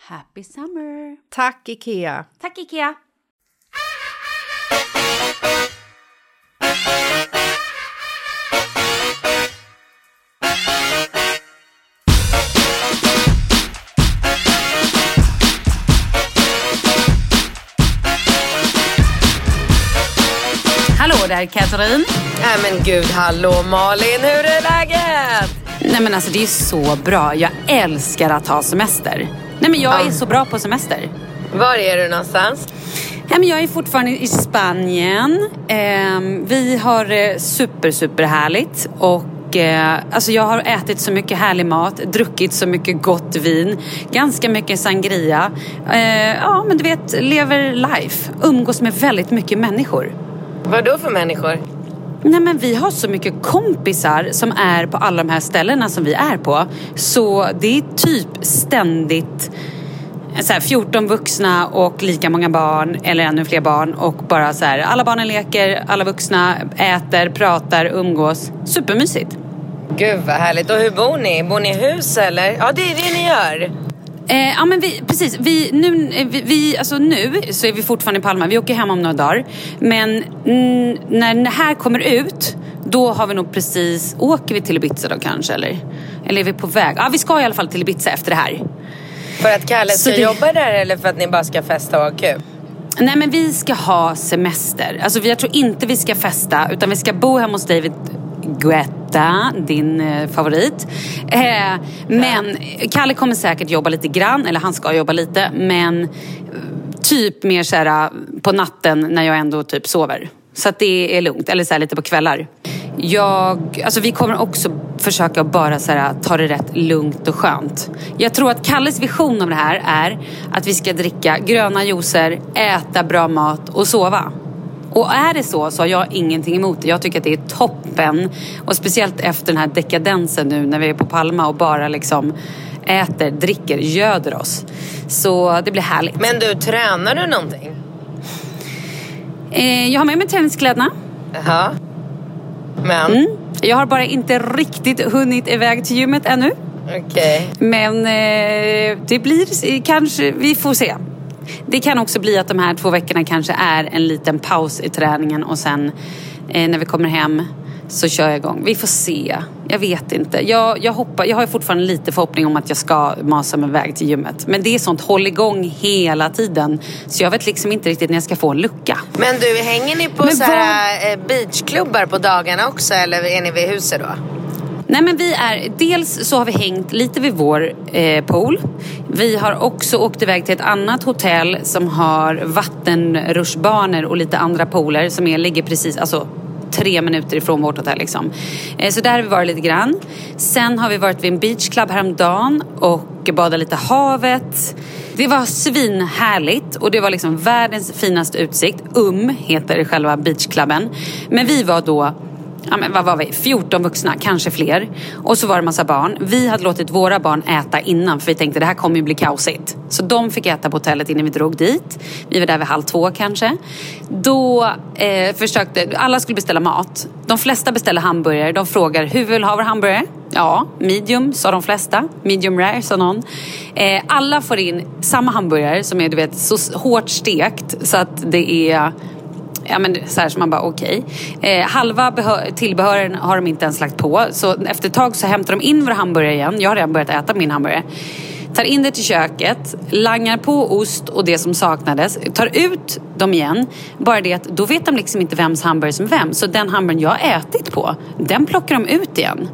Happy summer! Tack, Ikea! Tack Ikea! Hallå där Katrin! Nej men gud, hallå Malin, hur är läget? Nej men alltså det är så bra. Jag älskar att ha semester. Nej men jag är så bra på semester. Var är du någonstans? Nej, men jag är fortfarande i Spanien. Ehm, vi har eh, super, super härligt. Och eh, alltså jag har ätit så mycket härlig mat, druckit så mycket gott vin, ganska mycket sangria. Eh, ja, men du vet, lever life. Umgås med väldigt mycket människor. Vad då för människor? Nej men vi har så mycket kompisar som är på alla de här ställena som vi är på. Så det är typ ständigt eh, så här, 14 vuxna och lika många barn eller ännu fler barn och bara så här, alla barnen leker, alla vuxna äter, pratar, umgås. Supermysigt. Gud vad härligt. Och hur bor ni? Bor ni i hus eller? Ja det är det ni gör. Eh, ja men vi, precis, vi, nu, eh, vi, vi, alltså nu så är vi fortfarande i Palma, vi åker hem om några dagar. Men mm, när det här kommer ut, då har vi nog precis, åker vi till Ibiza då kanske eller? Eller är vi på väg? Ja vi ska i alla fall till Ibiza efter det här. För att Kalle ska det- jobba där eller för att ni bara ska festa och ha kul? Nej men vi ska ha semester. Alltså jag tror inte vi ska festa utan vi ska bo hemma hos David Guetta, din eh, favorit. Eh, men Kalle kommer säkert jobba lite grann, eller han ska jobba lite, men eh, typ mer så här eh, på natten när jag ändå typ sover. Så att det är lugnt, eller så här lite på kvällar. Jag, alltså vi kommer också försöka bara så här, ta det rätt lugnt och skönt. Jag tror att Kalles vision av det här är att vi ska dricka gröna juicer, äta bra mat och sova. Och är det så så har jag ingenting emot det. Jag tycker att det är toppen. Och speciellt efter den här dekadensen nu när vi är på Palma och bara liksom äter, dricker, göder oss. Så det blir härligt. Men du, tränar du någonting? Eh, jag har med mig träningskläderna. Jaha. Men? Mm. Jag har bara inte riktigt hunnit iväg till gymmet ännu. Okej. Men eh, det blir kanske, vi får se. Det kan också bli att de här två veckorna kanske är en liten paus i träningen och sen eh, när vi kommer hem så kör jag igång. Vi får se. Jag vet inte. Jag, jag, hoppa, jag har fortfarande lite förhoppning om att jag ska masa mig iväg till gymmet. Men det är sånt håll igång hela tiden. Så jag vet liksom inte riktigt när jag ska få en lucka. Men du, hänger ni på Men så här, eh, beachklubbar på dagarna också eller är ni vid huset då? Nej men vi är, dels så har vi hängt lite vid vår eh, pool. Vi har också åkt iväg till ett annat hotell som har vattenrutschbanor och lite andra pooler som är, ligger precis, alltså tre minuter ifrån vårt hotell liksom. Eh, så där har vi varit lite grann. Sen har vi varit vid en beachclub häromdagen och badat lite havet. Det var svinhärligt och det var liksom världens finaste utsikt. Um heter själva beachklubben. Men vi var då ja, men vad var vi, 14 vuxna, kanske fler. Och så var det massa barn. Vi hade låtit våra barn äta innan för vi tänkte det här kommer ju bli kaosigt. Så de fick äta på hotellet innan vi drog dit. Vi var där vid halv två kanske. Då eh, försökte, alla skulle beställa mat. De flesta beställde hamburgare. De frågar hur vill ha vår hamburgare? Ja, medium sa de flesta. Medium rare sa någon. Eh, alla får in samma hamburgare som är du vet så hårt stekt så att det är Ja men så här som man bara okej. Okay. Eh, halva tillbehören har de inte ens lagt på. Så efter ett tag så hämtar de in våra hamburgare igen. Jag har redan börjat äta min hamburgare. Tar in det till köket, langar på ost och det som saknades. Tar ut dem igen. Bara det att då vet de liksom inte vems hamburgare som är vem. Så den hamburgaren jag har ätit på, den plockar de ut igen.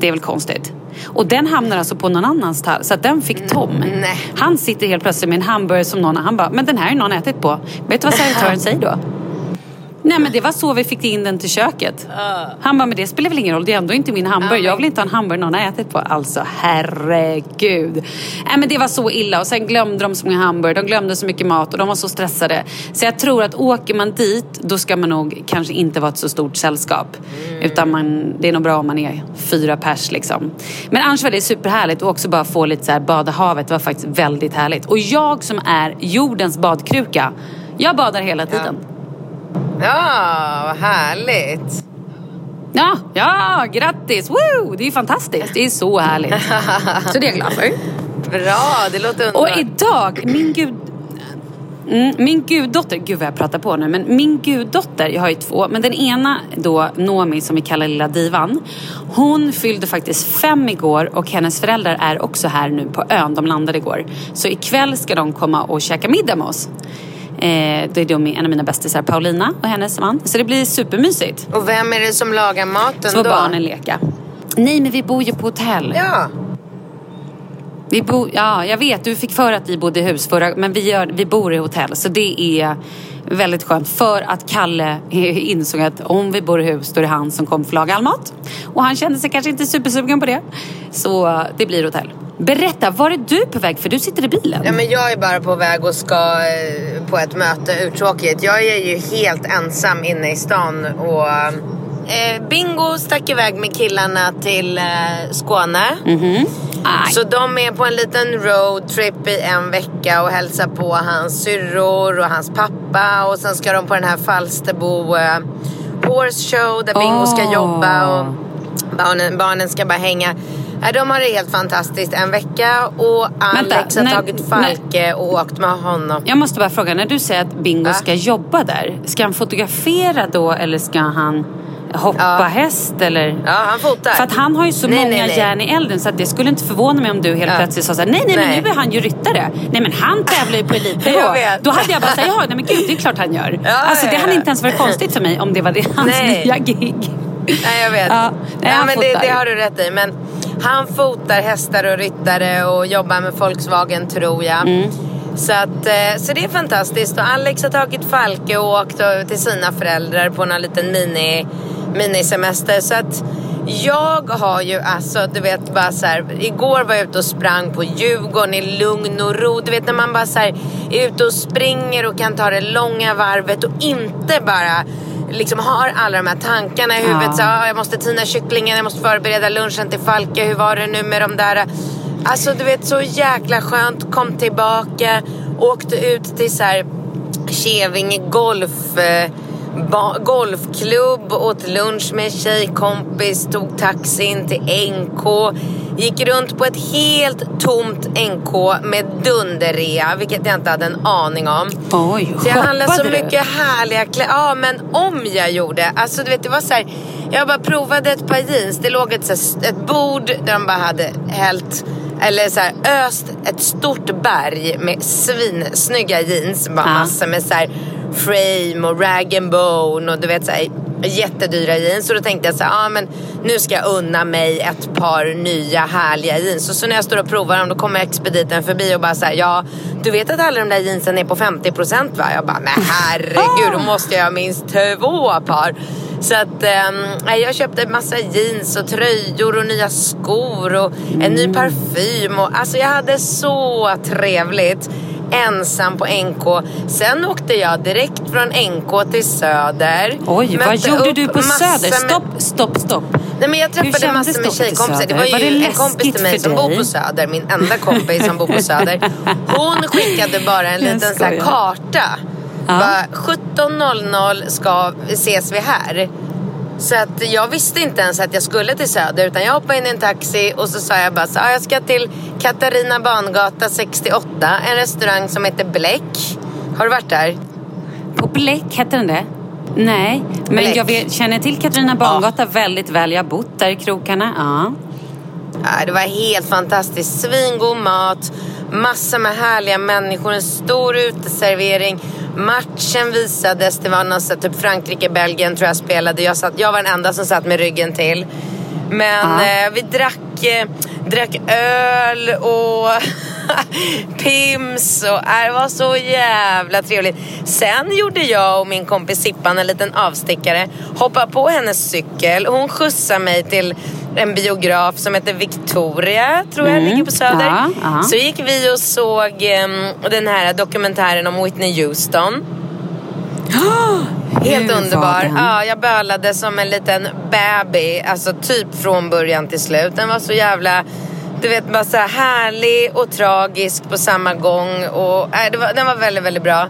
Det är väl konstigt. Och den hamnar alltså på någon annans tallrik. Så att den fick Tom. Mm. Han sitter helt plötsligt med en hamburgare som någon, han bara, men den här är någon ätit på. Vet du vad servitören säger då? Nej men det var så vi fick in den till köket. Han bara, men det spelar väl ingen roll, det är ändå inte min hamburgare. Jag vill inte ha en hamburgare någon har ätit på. Alltså herregud. Nej men det var så illa och sen glömde de så många hamburgare, de glömde så mycket mat och de var så stressade. Så jag tror att åker man dit, då ska man nog kanske inte vara ett så stort sällskap. Utan man, det är nog bra om man är fyra pers liksom. Men annars var det superhärligt och också bara få lite så här bada havet var faktiskt väldigt härligt. Och jag som är jordens badkruka, jag badar hela tiden. Ja, vad härligt. Ja, ja, grattis! Woo! Det är fantastiskt. Det är så härligt. Så det är jag glad för. Bra, det låter underbart. Och idag, min gud... Mm, min guddotter, gud vad jag pratar på nu, men min guddotter, jag har ju två, men den ena då, Nomi som vi kallar lilla divan, hon fyllde faktiskt fem igår och hennes föräldrar är också här nu på ön, de landade igår. Så ikväll ska de komma och käka middag med oss. Eh, det är då en av mina bästisar, Paulina och hennes man. Så det blir supermysigt. Och vem är det som lagar maten Så då? barnen leka. Nej, men vi bor ju på hotell. Ja. Vi bo, ja, jag vet. Du fick för att vi bodde i hus förra, men vi, gör, vi bor i hotell. Så det är väldigt skönt. För att Kalle insåg att om vi bor i hus då är det han som kommer få laga all mat. Och han kände sig kanske inte supersugen på det. Så det blir hotell. Berätta, var är du på väg? För du sitter i bilen. Ja, men jag är bara på väg och ska eh, på ett möte, uttråkigt. Jag är ju helt ensam inne i stan och eh, Bingo stack iväg med killarna till eh, Skåne. Aj. Så de är på en liten roadtrip i en vecka och hälsar på hans syrror och hans pappa. Och sen ska de på den här Falsterbo eh, Horse Show där Bingo ska Åh. jobba och barnen, barnen ska bara hänga. Ja, de har det helt fantastiskt en vecka och Alex har när- tagit Falke och åkt med honom. Jag måste bara fråga, när du säger att Bingo ska jobba där, ska han fotografera då eller ska han hoppa Ja. häst eller? Ja, han fotar. För att han har ju så Nej, många nej, nej. järn i elden så att det skulle inte förvåna mig om du helt Ja. plötsligt sa såhär, nej nej men Nej. nu är han ju ryttare. Nej men han tävlar ju på elitnivå. Då hade jag bara sagt, ja nej men gud det är klart han gör. Ja, alltså det ja, hade inte ens varit konstigt för mig om det var det, hans Nej. nya gig. Nej, jag vet. Ja, nej, ja, men det, det har du rätt i. Men han fotar hästar och ryttare och jobbar med Volkswagen tror jag. Mm. Så, att, eh, så det är fantastiskt. Och Alex har tagit Falke och åkt till sina föräldrar på någon liten mini, minisemester. Så att jag har ju alltså, du vet bara så här. Igår var jag ute och sprang på Djurgården i lugn och ro. Du vet när man bara så här, är ute och springer och kan ta det långa varvet och inte bara liksom har alla de här tankarna i huvudet. Ja. Så, ah, jag måste tina kycklingen, jag måste förbereda lunchen till Falke. Hur var det nu med de där? Alltså du vet så jäkla skönt. Kom tillbaka, åkte ut till så här Kävinge golf, eh, golfklubb, åt lunch med en tjejkompis, tog taxin till NK. Gick runt på ett helt tomt NK med dunderrea, vilket jag inte hade en aning om. Oj, Så jag handlade så shoppade du? mycket härliga kläder. Ja, men om jag gjorde. Alltså du vet, det var så här. Jag bara provade ett par jeans. Det låg ett, så här, ett bord där de bara hade hällt eller så här, öst ett stort berg med svinsnygga jeans. Bara Ja. massor med så här frame och rag and bone och du vet så här, jättedyra jeans. Och då tänkte jag så här, ah, men nu ska jag unna mig ett par nya härliga jeans. Och så när jag står och provar dem då kommer expediten förbi och bara så här, ja du vet att alla de där jeansen är på 50% va? Jag bara, men herregud då måste jag ha minst två par. Så att eh, jag köpte massa jeans och tröjor och nya skor och en ny parfym. Och, alltså jag hade så trevligt ensam på NK. Sen åkte jag direkt från NK till Söder. Oj, vad gjorde du på Söder? Stopp, stopp, stopp. Nej, men jag träffade massor med tjejkompisar. Det var ju Var det en kompis till mig som bor på Söder. Min enda kompis som bor på Söder. Hon skickade bara en liten så karta. Ja. Bara, 17.00 ska ses vi här. Så att jag visste inte ens att jag skulle till Söder utan jag hoppade in i en taxi och så sa jag bara så, ah, jag ska till Katarina Bangata 68, en restaurang som heter Bläck. Har du varit där? På Bläck, hette den det? Nej, men Bläck. jag vet, känner till Katarina Bangata väldigt väl. Jag har bott där i krokarna. Ja. Ja, det var helt fantastiskt. Svingod mat, massor med härliga människor, en stor uteservering. Matchen visades, det var någon så typ Frankrike-Belgien tror jag spelade. Jag, satt, jag var den enda som satt med ryggen till. Men Ja. eh, vi drack, eh, drack öl och Pims och äh, det var så jävla trevligt. Sen gjorde jag och min kompis Sippan en liten avstickare. Hoppade på hennes cykel. Hon skjutsade mig till en biograf som heter Victoria, tror jag, ligger på Söder. Ja, ja. Så gick vi och såg em, den här dokumentären om Whitney Houston. Helt underbar. Ja, jag bölade som en liten baby. Alltså typ från början till slut. Den var så jävla... Du vet, bara så här härlig och tragisk på samma gång. Och, äh, det var, den var väldigt, väldigt bra.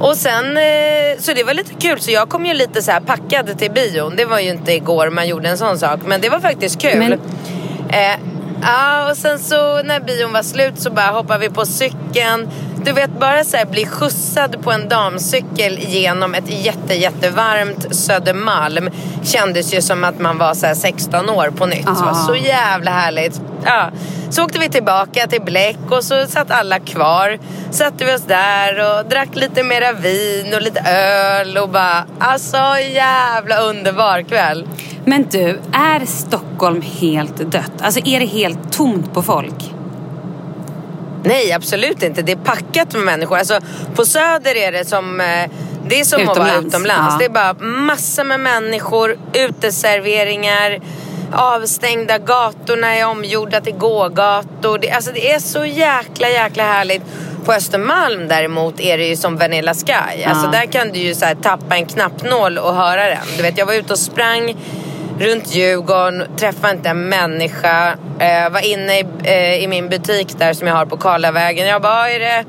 Och sen, eh, så det var lite kul. Så jag kom ju lite så packad till bion. Det var ju inte igår man gjorde en sån sak. Men det var faktiskt kul. Men- Eh, ja, och sen så när bion var slut så bara hoppade vi på cykeln. Du vet, bara så här bli skjutsad på en damcykel genom ett jätte, jättevarmt Södermalm kändes ju som att man var så här 16 år på nytt. Var Ah. så jävla härligt. Ja. Så åkte vi tillbaka till Bläck och så satt alla kvar. Satte vi oss där och drack lite mera vin och lite öl och bara, alltså jävla underbar kväll. Men du, är Stockholm helt dött? Alltså är det helt tomt på folk? Nej, absolut inte. Det är packat med människor. Alltså, på Söder är det som, eh, det är som att vara Utomlands. Ja. Det är bara massor med människor, uteserveringar, avstängda. Gatorna är omgjorda till gågator. Det, alltså, det är så jäkla, jäkla härligt. På Östermalm däremot är det ju som Vanilla Sky. Alltså, Ja. där kan du ju så tappa en knappnål och höra den. Du vet, jag var ute och sprang runt Djurgården, träffade inte en människa. Eh, var inne i, eh, i min butik där som jag har på Karlavägen. Jag bara, är det,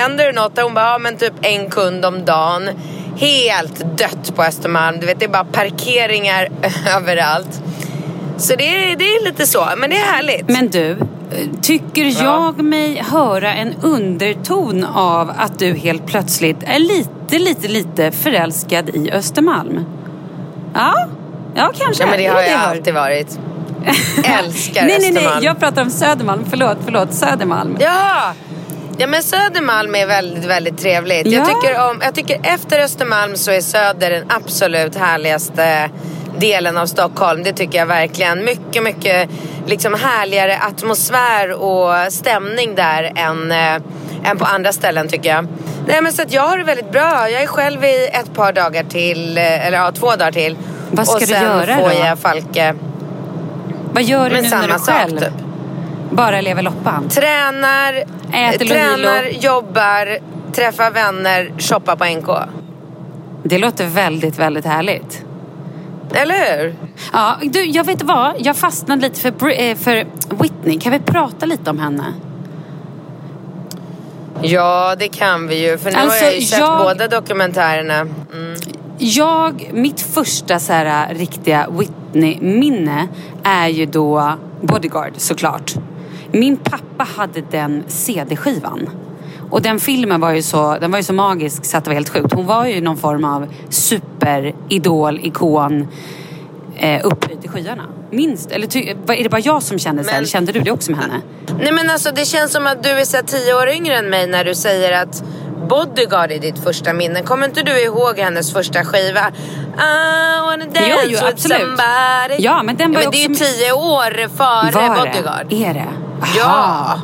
händer det något? Hon bara, ja men typ en kund om dagen. Helt dött på Östermalm. Du vet, det är bara parkeringar överallt. Så det det är lite så, men det är härligt. Men du, tycker jag mig höra en underton av att du helt plötsligt är lite, lite, lite förälskad i Östermalm? Ja, ja kanske. ja, men det har jag alltid varit. Älskar nej, nej, nej, jag pratar om Södermalm. Förlåt, förlåt. Södermalm. Ja! Ja men Södermalm är väldigt, väldigt trevligt. Jag, Ja. tycker om, jag tycker efter Östermalm så är Söder den absolut härligaste delen av Stockholm. Det tycker jag verkligen. Mycket, mycket liksom härligare atmosfär och stämning där än, äh, än på andra ställen tycker jag. Nej men så att jag har det väldigt bra. Jag är själv i ett par dagar till, eh, eller ja två dagar till. Vad ska och du sen göra får då? jag Falke. Vad gör du nu när du är själv? typ. Bara lever loppan? Tränar, Äter tränar, Lohilo. jobbar, träffar vänner, shoppar på NK. Det låter väldigt, väldigt härligt. Eller hur? Ja, du, jag vet vad? Jag fastnade lite för, eh, för Whitney. Kan vi prata lite om henne? Ja, det kan vi ju. För nu Alltså, har jag ju sett jag- båda dokumentärerna. Mm. Jag, mitt första så här, riktiga Whitney-minne är ju då Bodyguard såklart. Min pappa hade den CD-skivan. Och den filmen var ju så, den var ju så magisk så att det var helt sjukt. Hon var ju någon form av superidol, ikon, eh, upphöjd i skyarna. Minst, eller ty, är det bara jag som kände så? Eller kände du det också med henne? Nej men alltså det känns som att du är så här tio år yngre än mig när du säger att Bodyguard är ditt första minne. Kommer inte du ihåg hennes första skiva? I wanna dance Jo, jo, with absolut. somebody. Ja, men den var ju men det är ju tio år före Var Bodyguard. det? Är det? Ja. Aha.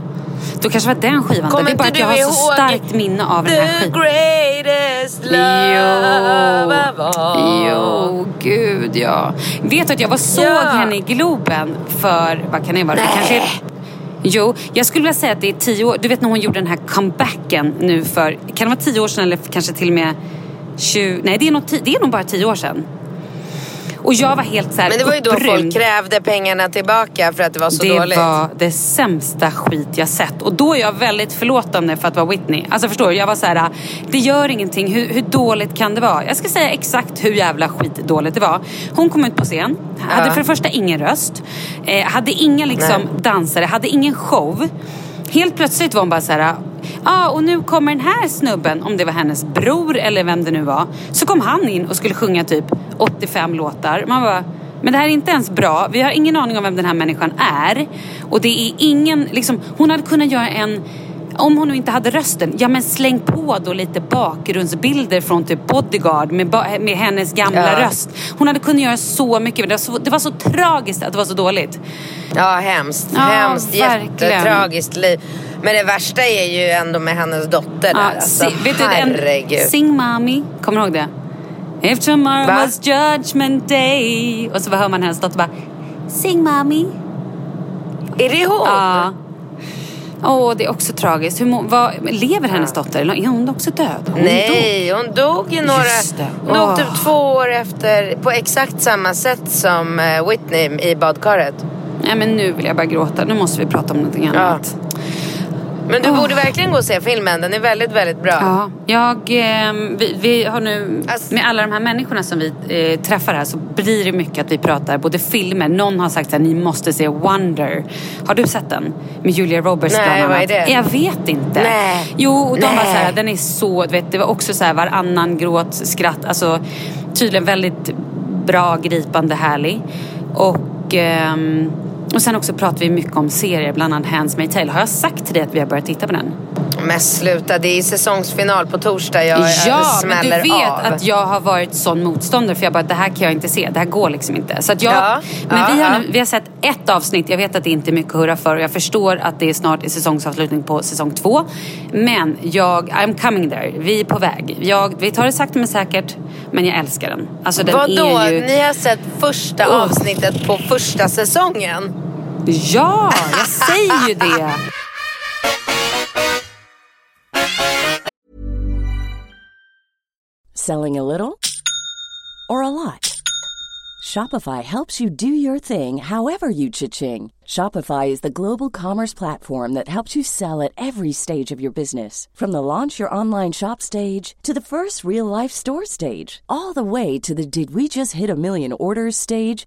Då kanske var den skivan. Kommer det är bara inte att jag du har så starkt minne av den här The skivan. greatest love of all. Jo, gud ja. Vet du att jag var såg Ja. henne i Globen för, vad kan det vara? Nej. kanske Jo, jag skulle vilja säga att det är tio år. Du vet när hon gjorde den här comebacken nu för, kan det vara tio år sedan eller kanske till och med 20, nej det är nog, det är nog bara tio år sedan. Och jag var helt så här Men det var ju då upprymd. folk krävde pengarna tillbaka för att det var så det dåligt. var det sämsta skit jag sett. Och då är jag väldigt förlåtande för att vara Whitney. Alltså förstår du? Jag var så här, det gör ingenting. Hur, hur dåligt kan det vara? Jag ska säga exakt hur jävla skitdåligt det var. Hon kom ut på scen, hade för det första ingen röst, eh, hade inga liksom dansare, hade ingen show. Helt plötsligt var hon bara så här, ja ah, och nu kommer den här snubben, om det var hennes bror eller vem det nu var. Så kom han in och skulle sjunga typ 85 låtar. Man bara, men det här är inte ens bra. Vi har ingen aning om vem den här människan är. Och det är ingen, liksom, hon hade kunnat göra en om hon nu inte hade rösten, ja men släng på då lite bakgrundsbilder från typ Bodyguard med, ba- med hennes gamla Ja. röst. Hon hade kunnat göra så mycket, det var så, det var så tragiskt att det var så dåligt. Ja, hemskt. Ja, hemskt. verkligen. Jättetragiskt liv. Men det värsta är ju ändå med hennes dotter där. Ja, alltså, si- vet du, herregud. en, Sing Mommy, kommer du ihåg det? If tomorrow Va? was judgment day. Och så hör man hennes dotter bara Sing Mommy. Är det hon? Ja. Åh, det är också tragiskt. Hur må, vad, lever hennes dotter? Eller är hon också död? Hon dog. Nej, hon dog ju några... Just det. Hon dog Åh. typ två år efter på exakt samma sätt som eh, Whitney i badkaret. Nej, men nu vill jag bara gråta. Nu måste vi prata om någonting annat. Men du Åh. borde verkligen gå och se filmen. Den är väldigt, väldigt bra. Ja, jag, ehm, vi, vi har nu, Alltså- med alla de här människorna som vi eh, träffar här så blir det mycket att vi pratar både filmer, någon har sagt att ni måste se Wonder. Har du sett den? Med Julia Roberts Nej, bland annat. vad är det? Jag vet inte. Nej. Jo, och de Nej. var så här, den är så, du vet, det var också så här varannan gråt, skratt, alltså tydligen väldigt bra, gripande, härlig. Och ehm, och sen också pratar vi mycket om serier, bland annat Hands May Tale. Har jag sagt till dig att vi har börjat titta på den? Men sluta, det är säsongsfinal på torsdag. Jag Ja, men smäller du vet av. att jag har varit sån motståndare för jag bara, det här kan jag inte se. Det här går liksom inte. Så att jag, Ja, men ja, vi, har nu, vi har sett ett avsnitt. Jag vet att det inte är mycket att hurra för och jag förstår att det är snart säsongsavslutning på säsong två. Men jag, I'm coming there. Vi är på väg. Jag, vi tar det sakta men säkert. Men jag älskar den. Alltså den Vadå? är ju... Ni har sett första Oh. avsnittet på första säsongen? Ja, jag säger ju det. Selling a little or a lot? Shopify helps you do your thing however you cha-ching. Shopify is the global commerce platform that helps you sell at every stage of your business. From the launch your online shop stage to the first real life store stage, all the way to the did we just hit a million orders stage.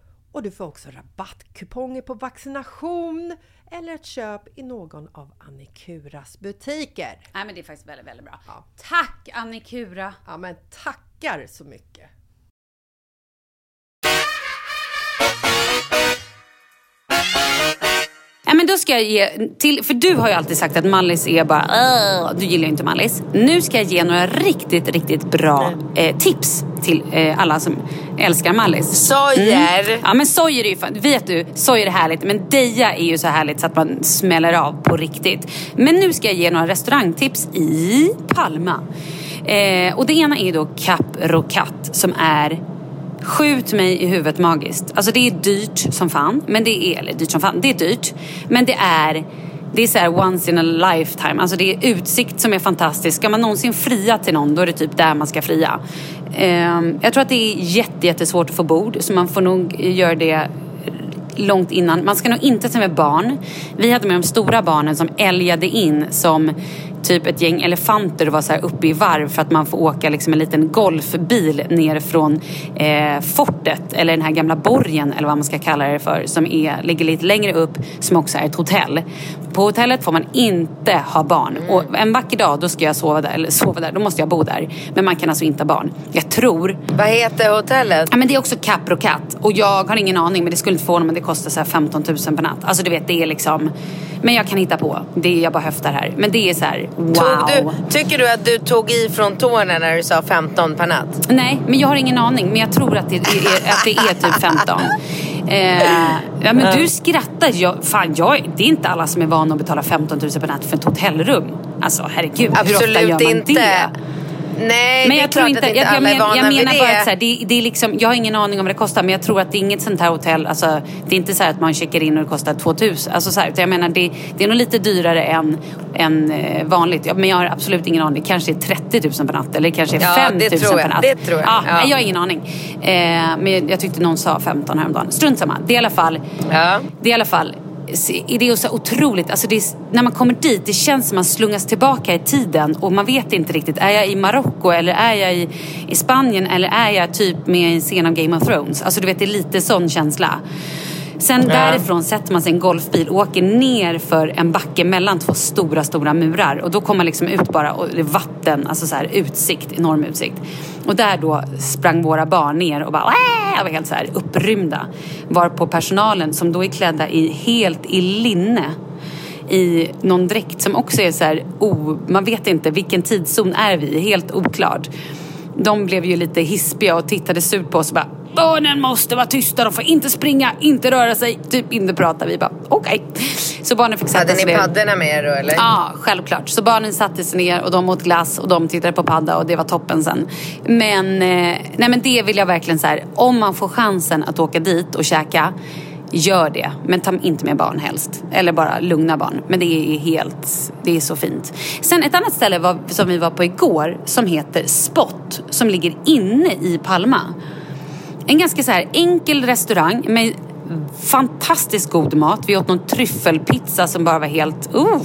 och du får också rabattkuponger på vaccination eller ett köp i någon av Annikuras butiker. Nej men det är faktiskt väldigt, väldigt bra. Ja. Tack Annikura! Ja men tackar så mycket! Då ska jag ge till, för du har ju alltid sagt att Mallis är bara, "Åh", du gillar ju inte Mallis. Nu ska jag ge några riktigt, riktigt bra eh, tips till eh, alla som älskar Mallis. Sojer! Ja men sojer är ju fan, vet du, sojer är härligt men deja är ju så härligt så att man smäller av på riktigt. Men nu ska jag ge några restaurangtips i Palma. Eh, och det ena är då Cap Rocat som är Skjut mig i huvudet magiskt. Alltså det är dyrt som fan. Men det är, eller dyrt som fan, det är dyrt. Men det är, det är så här once in a lifetime. Alltså det är utsikt som är fantastisk. Ska man någonsin fria till någon, då är det typ där man ska fria. Ehm, jag tror att det är jätte, jättesvårt att få bord. Så man får nog göra det långt innan. Man ska nog inte ta med barn. Vi hade med de stora barnen som älgade in som typ ett gäng elefanter och vara så här uppe i varv för att man får åka liksom en liten golfbil ner från eh, fortet eller den här gamla borgen eller vad man ska kalla det för som är, ligger lite längre upp som också är ett hotell. På hotellet får man inte ha barn och en vacker dag då ska jag sova där, eller sova där, då måste jag bo där. Men man kan alltså inte ha barn. Jag tror Vad heter hotellet? Ja, men det är också Capro Cat och jag har ingen aning men det skulle inte förvåna mig om det kostar så här 15 000 per natt. Alltså du vet det är liksom Men jag kan hitta på. Det är jag bara höftar här. Men det är så här wow. Tog du, tycker du att du tog i från tårna när du sa 15 per natt? Nej, men jag har ingen aning. Men jag tror att det är, att det är typ 15. Eh, ja, men du skrattar. Jag, fan, jag, det är inte alla som är vana att betala 15 000 per natt för ett hotellrum. Alltså herregud, hur ofta gör man inte. det? Nej, Men det är jag tror klart inte, att inte jag, jag, alla är vana jag vid menar det. bara att så här, det, det är liksom, jag har ingen aning om vad det kostar men jag tror att det är inget sånt här hotell, alltså det är inte så här att man checkar in och det kostar 2000. Alltså så här, jag menar det, det är nog lite dyrare än, än eh, vanligt. Ja, Men jag har absolut ingen aning. Det kanske är 30 000 per natt eller det kanske är Ja, 5 det 000 tror jag. per natt. Det tror jag. Ja, Ja. Jag har ingen aning. Eh, men jag tyckte någon sa 15 häromdagen. Strunt samma. Det är i alla fall, Ja. det är i alla fall det är så otroligt, alltså det är, när man kommer dit, det känns som man slungas tillbaka i tiden och man vet inte riktigt, är jag i Marocko eller är jag i, i Spanien eller är jag typ med i en scen av Game of Thrones? Alltså du vet, det är lite sån känsla. Sen därifrån sätter man sig en golfbil och åker ner för en backe mellan två stora, stora murar. Och då kommer man liksom ut bara och det är vatten, alltså så här utsikt, enorm utsikt. Och där då sprang våra barn ner och bara "Åh!" var helt så här upprymda. Varpå personalen som då är klädda i helt i linne i någon dräkt som också är så här, oh, man vet inte vilken tidszon är vi helt oklart. De blev ju lite hispiga och tittade surt på oss och bara Barnen måste vara tysta, de får inte springa, inte röra sig, typ inte prata. Vi bara okej. Så barnen fick sätta Hade sig ni ner. paddorna med er då eller? Ja, självklart. Så barnen satte sig ner och de åt glass och de tittade på padda och det var toppen sen. Men, eh, nej men det vill jag verkligen så här, om man får chansen att åka dit och käka, gör det. Men ta inte med barn helst. Eller bara lugna barn. Men det är helt, det är så fint. Sen ett annat ställe var, som vi var på igår som heter Spot, som ligger inne i Palma. En ganska så här enkel restaurang med fantastiskt god mat. Vi åt någon tryffelpizza som bara var helt... Uh.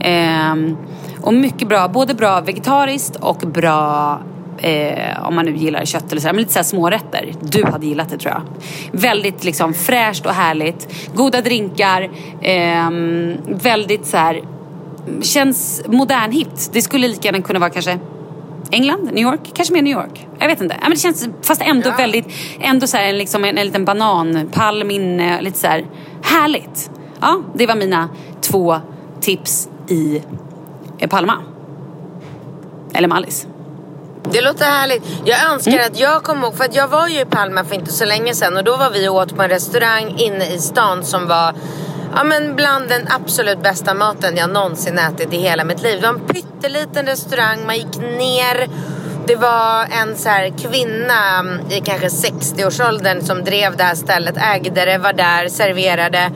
Ehm, och mycket bra, både bra vegetariskt och bra eh, om man nu gillar kött eller sådär, men lite såhär smårätter. Du hade gillat det tror jag. Väldigt liksom fräscht och härligt. Goda drinkar. ehm, väldigt så här känns modernhippt. Det skulle lika gärna kunna vara kanske England, New York, kanske mer New York. Jag vet inte. Ja, men det känns fast ändå väldigt, ändå så här, en, liksom en, en liten bananpalm inne, lite så här härligt. Ja, det var mina två tips i eh, Palma. Eller Mallis. Det låter härligt. Jag önskar Mm. att jag kom ihåg, för att jag var ju i Palma för inte så länge sedan och då var vi och åt på en restaurang inne i stan som var Ja men bland den absolut bästa maten jag någonsin ätit i hela mitt liv. Det var en pytteliten restaurang, man gick ner. Det var en så här kvinna mm, i kanske 60-årsåldern som drev det här stället, ägde det, var där, serverade.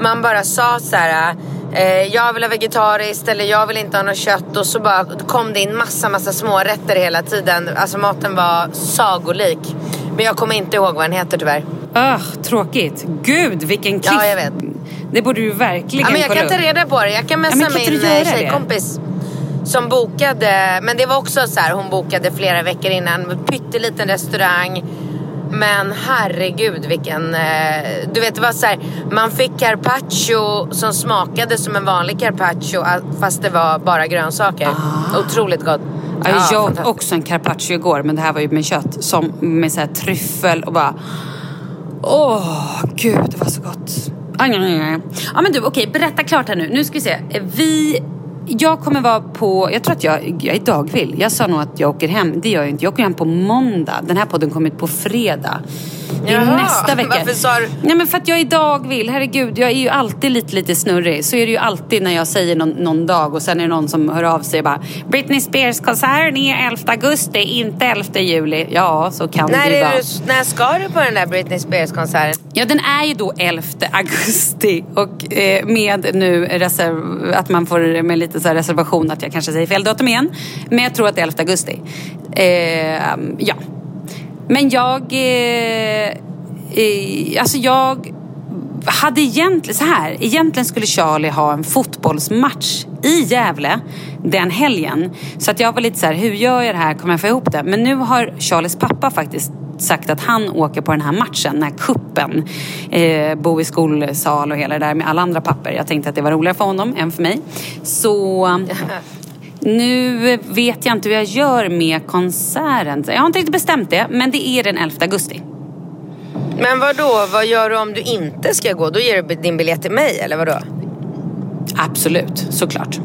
Man bara sa så här, eh, jag vill ha vegetariskt eller jag vill inte ha något kött. Och så bara kom det in massa, massa smårätter hela tiden. Alltså maten var sagolik. Men jag kommer inte ihåg vad den heter tyvärr. Öh, tråkigt. Gud, vilken kliff. Ja, jag vet. Det borde du verkligen Ja, men jag kolla kan ta reda på det. Jag kan Ja, messa inte min eh, det? tjejkompis. Som bokade, men det var också så här, hon bokade flera veckor innan. En pytteliten restaurang. Men herregud vilken, eh, du vet det var så här, man fick carpaccio som smakade som en vanlig carpaccio ah, fast det var bara grönsaker. Otroligt gott. Ja, jag åt också en carpaccio igår, men det här var ju med kött. Som med så här tryffel och bara... Åh, gud, det var så gott. Ja, men du, okej, berätta klart här nu. Nu ska vi se. Vi... Jag kommer vara på, jag tror att jag, jag är dagvill. Jag sa nog att jag åker hem. Det gör jag inte. Jag åker hem på måndag. Den här podden kommer ut på fredag. Det är Jaha, nästa vecka. varför sa du- Nej men för att jag är dagvill. Herregud, jag är ju alltid lite, lite snurrig. Så är det ju alltid när jag säger någon, någon dag och sen är det någon som hör av sig och bara Britney Spears-konserten är 11 augusti, inte 11 juli. Ja, så kan När, det ju vara. du, när ska du på den där Britney Spears-konserten? Ja, den är ju då 11 augusti och eh, med nu reserv, att man får med lite så här reservation att jag kanske säger fel datum igen. Men jag tror att det är 11 augusti. Eh, ja. Men jag... Eh, eh, alltså jag hade egentligen, så här, egentligen skulle Charlie ha en fotbollsmatch i Gävle den helgen. Så att jag var lite så här, hur gör jag det här? Kommer jag få ihop det? Men nu har Charlies pappa faktiskt sagt att han åker på den här matchen, den här kuppen. Eh, bo i skolsal och hela det där med alla andra papper. Jag tänkte att det var roligare för honom än för mig. Så nu vet jag inte hur jag gör med konserten. Jag har inte riktigt bestämt det, men det är den 11 augusti. Men vad då? Vad gör du om du inte ska gå? Då ger du din biljett till mig eller vadå? Absolut, såklart.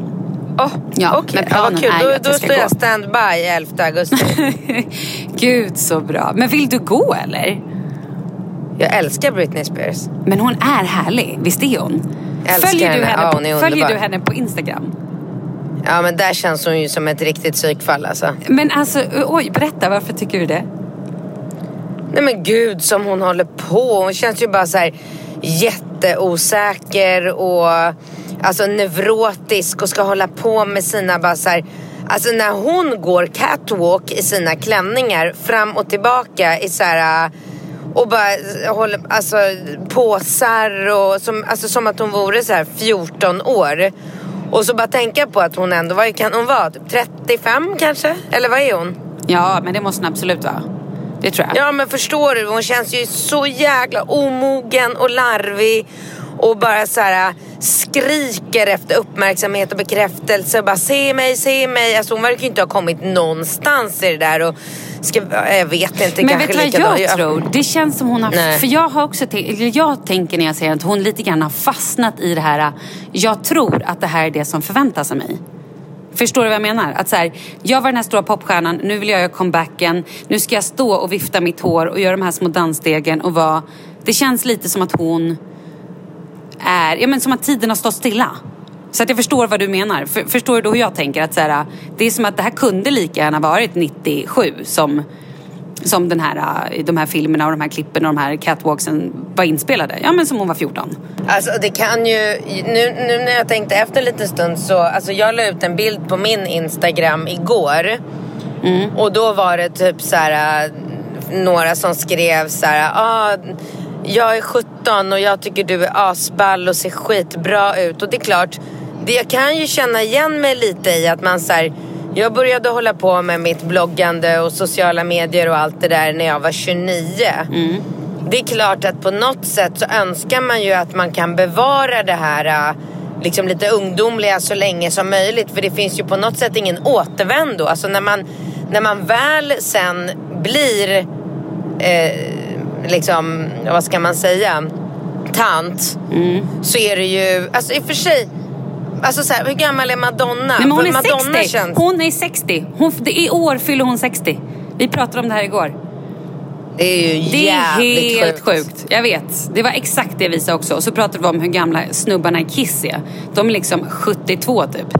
Oh, Ja, Okej, men ja, planen vad kul. är ju Då, att jag då ska står jag gå. standby 11 augusti. Gud så bra. Men vill du gå eller? jag älskar Britney Spears. Men hon är härlig, visst är hon? Följer, du henne. henne, Ja, på, hon följer du henne på Instagram? Ja men där känns hon ju som ett riktigt psykfall alltså. Men alltså, oj, berätta varför tycker du det? Nej men gud som hon håller på. Hon känns ju bara så här jätteosäker och alltså neurotisk och ska hålla på med sina bara så här, Alltså när hon går catwalk i sina klänningar fram och tillbaka i så här och bara håller, alltså påsar och som, alltså som att hon vore så här 14 år. Och så bara tänka på att hon ändå, vad kan hon vara? 35 typ kanske? Eller vad är hon? Ja, men det måste hon absolut vara. Det tror jag. Ja men förstår du, hon känns ju så jäkla omogen och larvig och bara så här skriker efter uppmärksamhet och bekräftelse bara se mig, se mig. Alltså hon verkar ju inte ha kommit någonstans i det där och ska, jag vet inte, Men vet du vad likadant. jag tror? Det känns som hon har... Nej. För jag har också eller jag tänker när jag säger att hon lite grann har fastnat i det här. Jag tror att det här är det som förväntas av mig. Förstår du vad jag menar? Att så här, jag var den här stora popstjärnan, nu vill jag göra comebacken. Nu ska jag stå och vifta mitt hår och göra de här små dansstegen och vara... Det känns lite som att hon är... Ja men som att tiden har stått stilla. Så att jag förstår vad du menar. För, förstår du då hur jag tänker? Att så här, det är som att det här kunde lika gärna varit 97 som, som den här, de här filmerna och de här klippen och de här catwalksen var inspelade. Ja men som hon var 14. Alltså det kan ju, nu, nu när jag tänkte efter en liten stund så, alltså jag la ut en bild på min Instagram igår. Och då var det typ så här äh, några som skrev så här, ah, jag är 17 och jag tycker du är asball och ser skitbra ut. Och det är klart, det, jag kan ju känna igen mig lite i att man så här, jag började hålla på med mitt bloggande och sociala medier och allt det där när jag var 29. Det är klart att på något sätt så önskar man ju att man kan bevara det här äh, liksom lite ungdomliga så länge som möjligt. För det finns ju på något sätt ingen återvändo. Alltså när man, när man väl sen blir, eh, liksom, vad ska man säga, tant. Så är det ju, alltså i och för sig, alltså så här, hur gammal är Madonna? Nej, men hon är Madonna 60. Känns, Hon är 60. Hon, det I år fyller hon 60. Vi pratade om det här igår. det är ju Det är jävligt helt sjukt. Jag vet. Det var exakt det jag visade också. Och så pratade vi om hur gamla snubbarna i Kiss är. De är liksom 72 typ.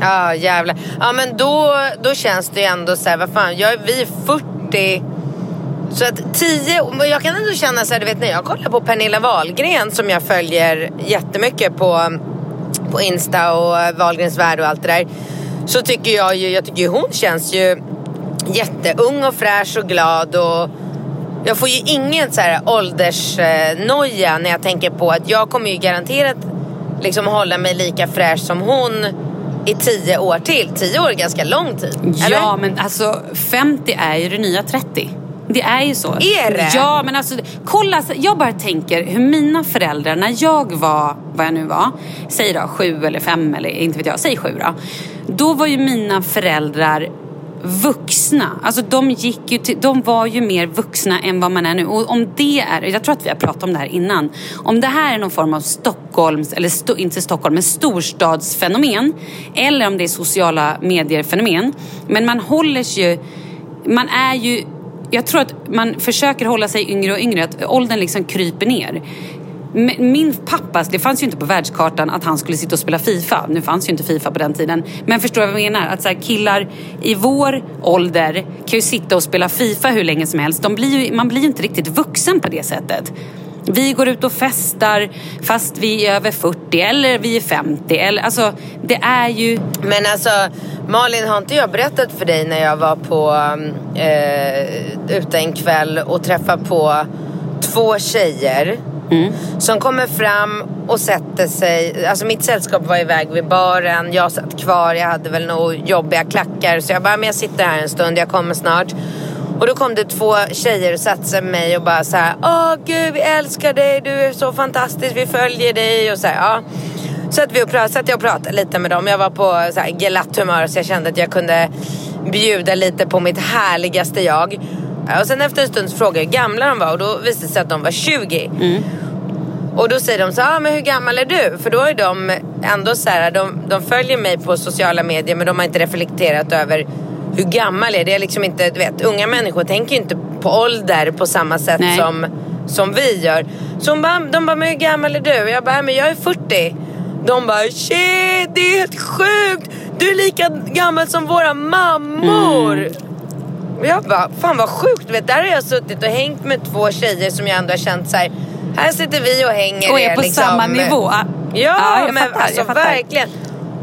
Ja jävlar. Ja men då, då känns det ju ändå så här, vad fan, jag, vi är 40. Så att 10, men jag kan ändå känna så här, du vet när jag kollar på Pernilla Wahlgren som jag följer jättemycket på, på Insta och Wahlgrens värld och allt det där. Så tycker jag ju, jag tycker ju hon känns ju jätteung och fräsch och glad och jag får ju ingen så här åldersnoja när jag tänker på att jag kommer ju garanterat liksom hålla mig lika fräsch som hon i tio år till. Tio år är ganska lång tid. Eller? Ja, men alltså 50 är ju det nya 30. Det är ju så. Är det? Ja, men alltså kolla. alltså, Jag bara tänker hur mina föräldrar, när jag var, vad jag nu var, säg då sju eller fem eller inte vet jag, säg sju då. Då var ju mina föräldrar vuxna. Alltså de gick ju till, de var ju mer vuxna än vad man är nu. Och om det är, jag tror att vi har pratat om det här innan. Om det här är någon form av Stockholms, eller sto, inte Stockholm, men storstadsfenomen. Eller om det är sociala medier-fenomen. Men man håller sig ju, man är ju jag tror att man försöker hålla sig yngre och yngre, att åldern liksom kryper ner. Min pappa, det fanns ju inte på världskartan att han skulle sitta och spela Fifa. Nu fanns ju inte Fifa på den tiden. Men förstår du vad jag menar? Att så här, killar i vår ålder kan ju sitta och spela Fifa hur länge som helst. De blir ju, man blir ju inte riktigt vuxen på det sättet. Vi går ut och festar fast vi är över 40 eller vi är 50. Eller, alltså, det är ju... Men alltså Malin, har inte jag berättat för dig när jag var på eh, ute en kväll och träffade på två tjejer Som kommer fram och sätter sig. Alltså mitt sällskap var iväg vid baren. Jag satt kvar. Jag hade väl nog jobbiga klackar. Så jag bara, men jag sitter här en stund. Jag kommer snart. Och då kom det två tjejer och satte sig med mig och bara så här. Åh gud, vi älskar dig. Du är så fantastisk. Vi följer dig. Och så här, ja. Så att vi och pratade, satt jag pratade lite med dem. Jag var på så här glatt humör så jag kände att jag kunde bjuda lite på mitt härligaste jag. Och sen efter en stund så frågade jag hur gamla de var och då visade det sig att de var 20. Och då säger de så här, ah, men hur gammal är du? För då är de ändå så här, de, de följer mig på sociala medier men de har inte reflekterat över hur gammal är det? är liksom inte, du vet, unga människor tänker ju inte på ålder på samma sätt Nej. som, som vi gör. Så hon bara, de bara, men hur gammal är du? Jag bara, men jag är 40. De bara, shit, det är helt sjukt! Du är lika gammal som våra mammor! Och jag bara, fan vad sjukt. Vet, där har jag suttit och hängt med två tjejer som jag ändå har känt så här. Här sitter vi och hänger. Och är på liksom, samma nivå. Ja, Ja, men fattar, alltså verkligen.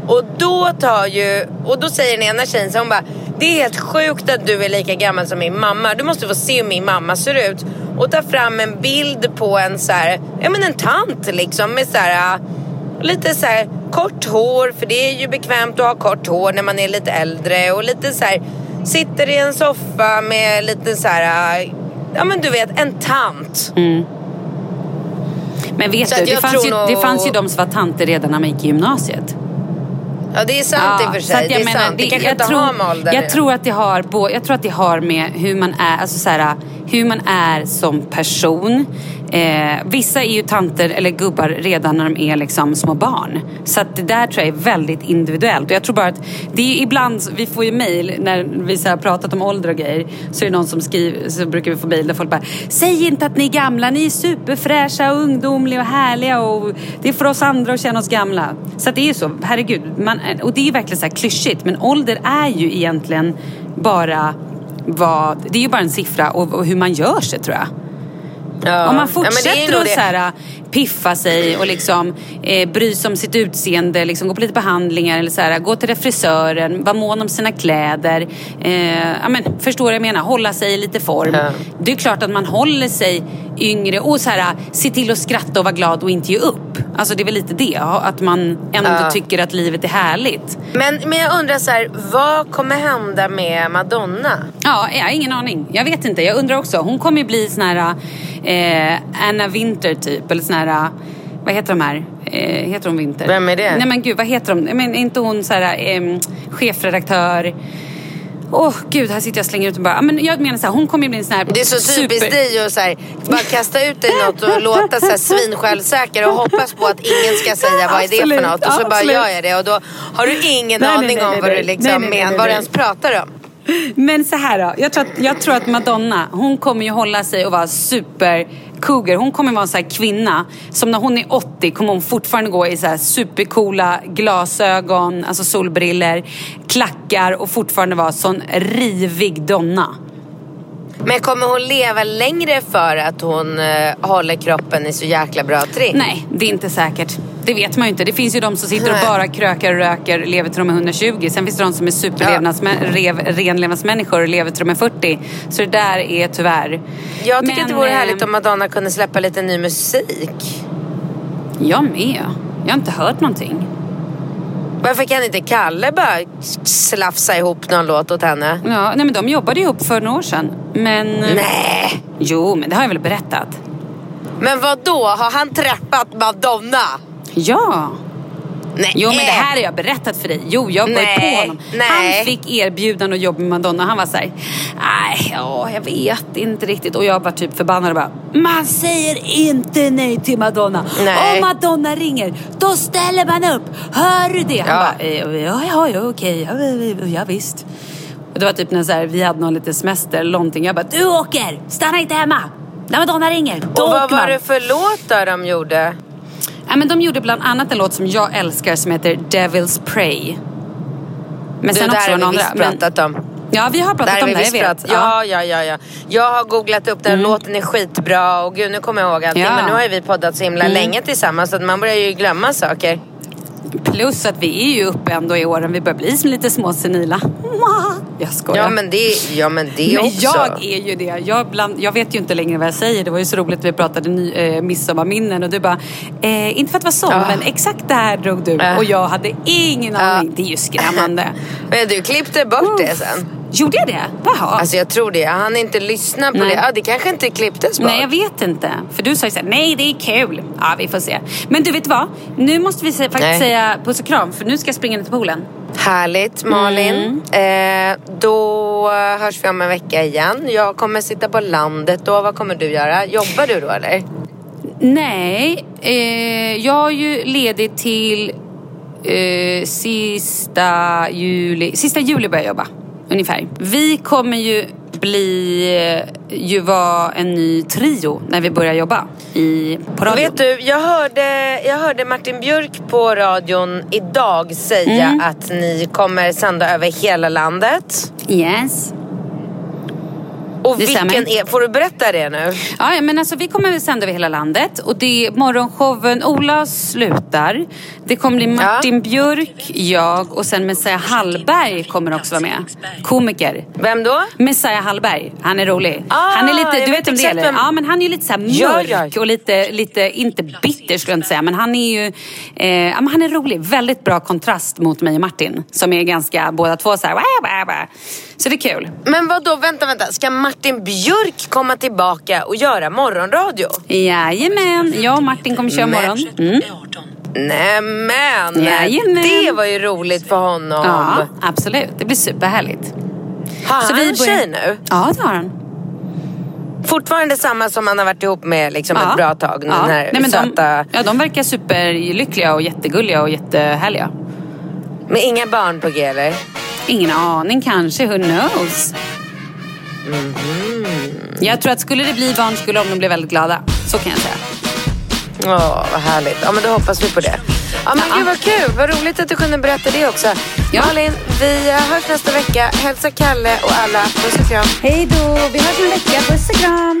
Och då tar ju, och då säger den ena tjejen så hon bara, det är helt sjukt att du är lika gammal som min mamma. Du måste få se hur min mamma ser ut. Och ta fram en bild på en så här, ja men en tant liksom med så här, lite så här kort hår, för det är ju bekvämt att ha kort hår när man är lite äldre. Och lite så här, sitter i en soffa med lite så här, ja men du vet, en tant. Men vet Så du, det fanns, ju, nog- det fanns ju de som var tanter redan när man gick i gymnasiet. Ja det är sant i och för sig. Det jag är menar, sant. Det, kanske jag inte tror, har med ålder jag tror att det har bo- Jag tror att det har med hur man är, alltså så här, hur man är som person. Eh, vissa är ju tanter eller gubbar redan när de är liksom små barn. Så att det där tror jag är väldigt individuellt. Och jag tror bara att det är ibland, vi får ju mail när vi så här har pratat om ålder och grejer. Så är det någon som skriver, så brukar vi få mail där folk bara Säg inte att ni är gamla, ni är superfräscha och ungdomliga och härliga och det är för oss andra att känna oss gamla. Så att det är ju så, herregud. Man, och det är ju verkligen så här klyschigt men ålder är ju egentligen bara vad, det är ju bara en siffra och, och hur man gör sig tror jag. Ja. Om man Ja, fortsätter nog att så här, piffa sig och liksom, eh, bry sig om sitt utseende, liksom, gå på lite behandlingar eller så här, gå till frisören, vara mån om sina kläder. Eh, ja, men, förstår vad jag menar? Hålla sig i lite form. Ja. Det är klart att man håller sig yngre och så här, se till att skratta och vara glad och inte ge upp. Alltså det är väl lite det, att man ändå Ja. tycker att livet är härligt. Men, men jag undrar så här, vad kommer hända med Madonna? Ja, jag har ingen aning. Jag vet inte. Jag undrar också. Hon kommer ju bli sån här eh, Anna Winter typ. Eller sån här, vad heter de här? Eh, heter hon Winter? Vem är det? Nej men gud, vad heter de? Men inte hon så här, eh, chefredaktör. Åh gud, här sitter jag och slänger ut och bara. Men jag menar så här, hon kommer ju bli en sån här Det är så typiskt dig att så här, bara kasta ut dig något och låta så här svinsjälvsäker och hoppas på att ingen ska säga vad är det för något och så bara absolut. gör jag det och då har du ingen Nej, aning nej, om nej, vad du liksom Nej, nej, nej, men nej, vad du ens pratar om. Men så här då, jag tror, att, jag tror att Madonna, hon kommer ju hålla sig och vara super cougar. Hon kommer vara en sån här kvinna som när hon är 80 kommer hon fortfarande gå i så här supercoola glasögon, alltså solbriller, klackar och fortfarande vara sån rivig donna. Men kommer hon leva längre för att hon eh, håller kroppen i så jäkla bra trim? Nej, det är inte säkert. Det vet man ju inte. Det finns ju de som sitter och bara krökar och röker, lever till de är 120. Sen finns det de som är superrenlevnadsmänniskor och lever till de är 40. Så det där är tyvärr. Jag tycker Men, att det vore eh, härligt om Madonna kunde släppa lite ny musik. Jag med. Jag har inte hört någonting. Varför kan inte Kalle bara slafsa ihop någon låt åt henne? Ja, nej men de jobbade ihop för några år sedan. Men... Nej! Jo, men det har jag väl berättat. Men vad då? Har han träffat Madonna? Ja. Nej. Jo, men det här har jag berättat för dig. Jo, jag var Nej, på honom. nej. Han fick erbjudande att jobba med Madonna. Han var så här, nej, ja, jag vet inte riktigt. Och jag var typ förbannad och bara, man säger inte nej till Madonna. Nej. Om Madonna ringer, då ställer man upp. Hör du det? Han Ja. bara, eh, ja, ja, ja, okej, ja, ja, visst. Och det var typ när så här, vi hade någon lite semester eller någonting. Jag bara, du åker, stanna inte hemma. När Madonna ringer, då Och vad var man. det för låt då de gjorde? Ja, men de gjorde bland annat en låt som jag älskar som heter Devil's Prey. Men Du, sen där också har en vi andra. visst Men, pratat om. ja, vi har pratat Där har om vi det, jag vet. Ja, ja, ja, ja. Jag har googlat upp den, låten är skitbra och gud nu kommer jag ihåg allting. Ja. Men nu har ju vi poddat så himla länge tillsammans så att man börjar ju glömma saker. Plus att vi är ju uppe ändå i åren. Vi börjar bli som lite små senila. Jag skojar. Ja men det, ja, men det Men också. jag är ju det. Jag, bland, jag vet ju inte längre vad jag säger. Det var ju så roligt vi pratade ny, eh, midsommarminnen och du bara, eh, inte för att vara sån, Ja. men exakt det här drog du. Äh. Och jag hade ingen aning. Det är ju skrämmande. Men du klippte bort det sen. Gjorde jag det? Jaha. Alltså jag tror det. Jag hann inte lyssna på Nej. det. Ja, det kanske inte klipptes bort. Nej, jag vet inte. För du sa ju såhär, nej det är kul. Ja, vi får se. Men du vet vad? Nu måste vi faktiskt Nej. säga puss och kram för nu ska jag springa ner till poolen. Härligt Malin. Mm. Eh, då hörs vi om en vecka igen. Jag kommer sitta på landet då. Vad kommer du göra? Jobbar du då eller? Nej, eh, jag är ju ledig till eh, sista juli. Sista juli börjar jag jobba, ungefär. Vi kommer ju bli, ju vara en ny trio när vi börjar jobba i, på radion. Vet du, jag hörde, jag hörde Martin Björk på radion idag säga Mm. att ni kommer sända över hela landet. Yes. Och Det vilken stämmer. är, får du berätta det nu? Ja, ja, men alltså vi kommer väl sända över hela landet och det är morgonshowen, Ola slutar. Det kommer bli Martin Björk, jag och sen Messiah Hallberg kommer också vara med. Komiker. Vem då? Messiah Hallberg. Han är rolig. Ah, han är lite, du vet vem det är? vem- Ja, men han är lite så mörk Ja, ja. och lite, lite, inte bitter skulle jag inte säga, men han är ju, eh, ja, men han är rolig. Väldigt bra kontrast mot mig och Martin, som är ganska båda två så här, wah, wah, wah. Så det är kul. Men vad då? vänta, vänta. Ska Martin Björk komma tillbaka och göra morgonradio? Jajamän, jag och Martin kommer köra morgon. Mm. Nämen! Jajamän. Det var ju roligt för honom. Ja, absolut. Det blir superhärligt. Har Så han börjar- tjej nu? Ja, det har han. Fortfarande samma som han har varit ihop med liksom ja. ett bra tag. Den ja. här Nej, men söta... de, ja, de verkar superlyckliga och jättegulliga och jättehärliga. Med inga barn på G eller? Ingen aning kanske, who knows? Mhm. Jag tror att skulle det bli barn skulle de bli väldigt glada. Så kan jag säga. Åh, vad härligt. Ja, men då hoppas vi på det. Ja, men Ja. gud vad kul. Vad roligt att du kunde berätta det också. Ja. Malin, vi hörs nästa vecka. Hälsa Kalle och alla. Puss och kram. Hej då, vi hörs om en vecka. Puss och kram.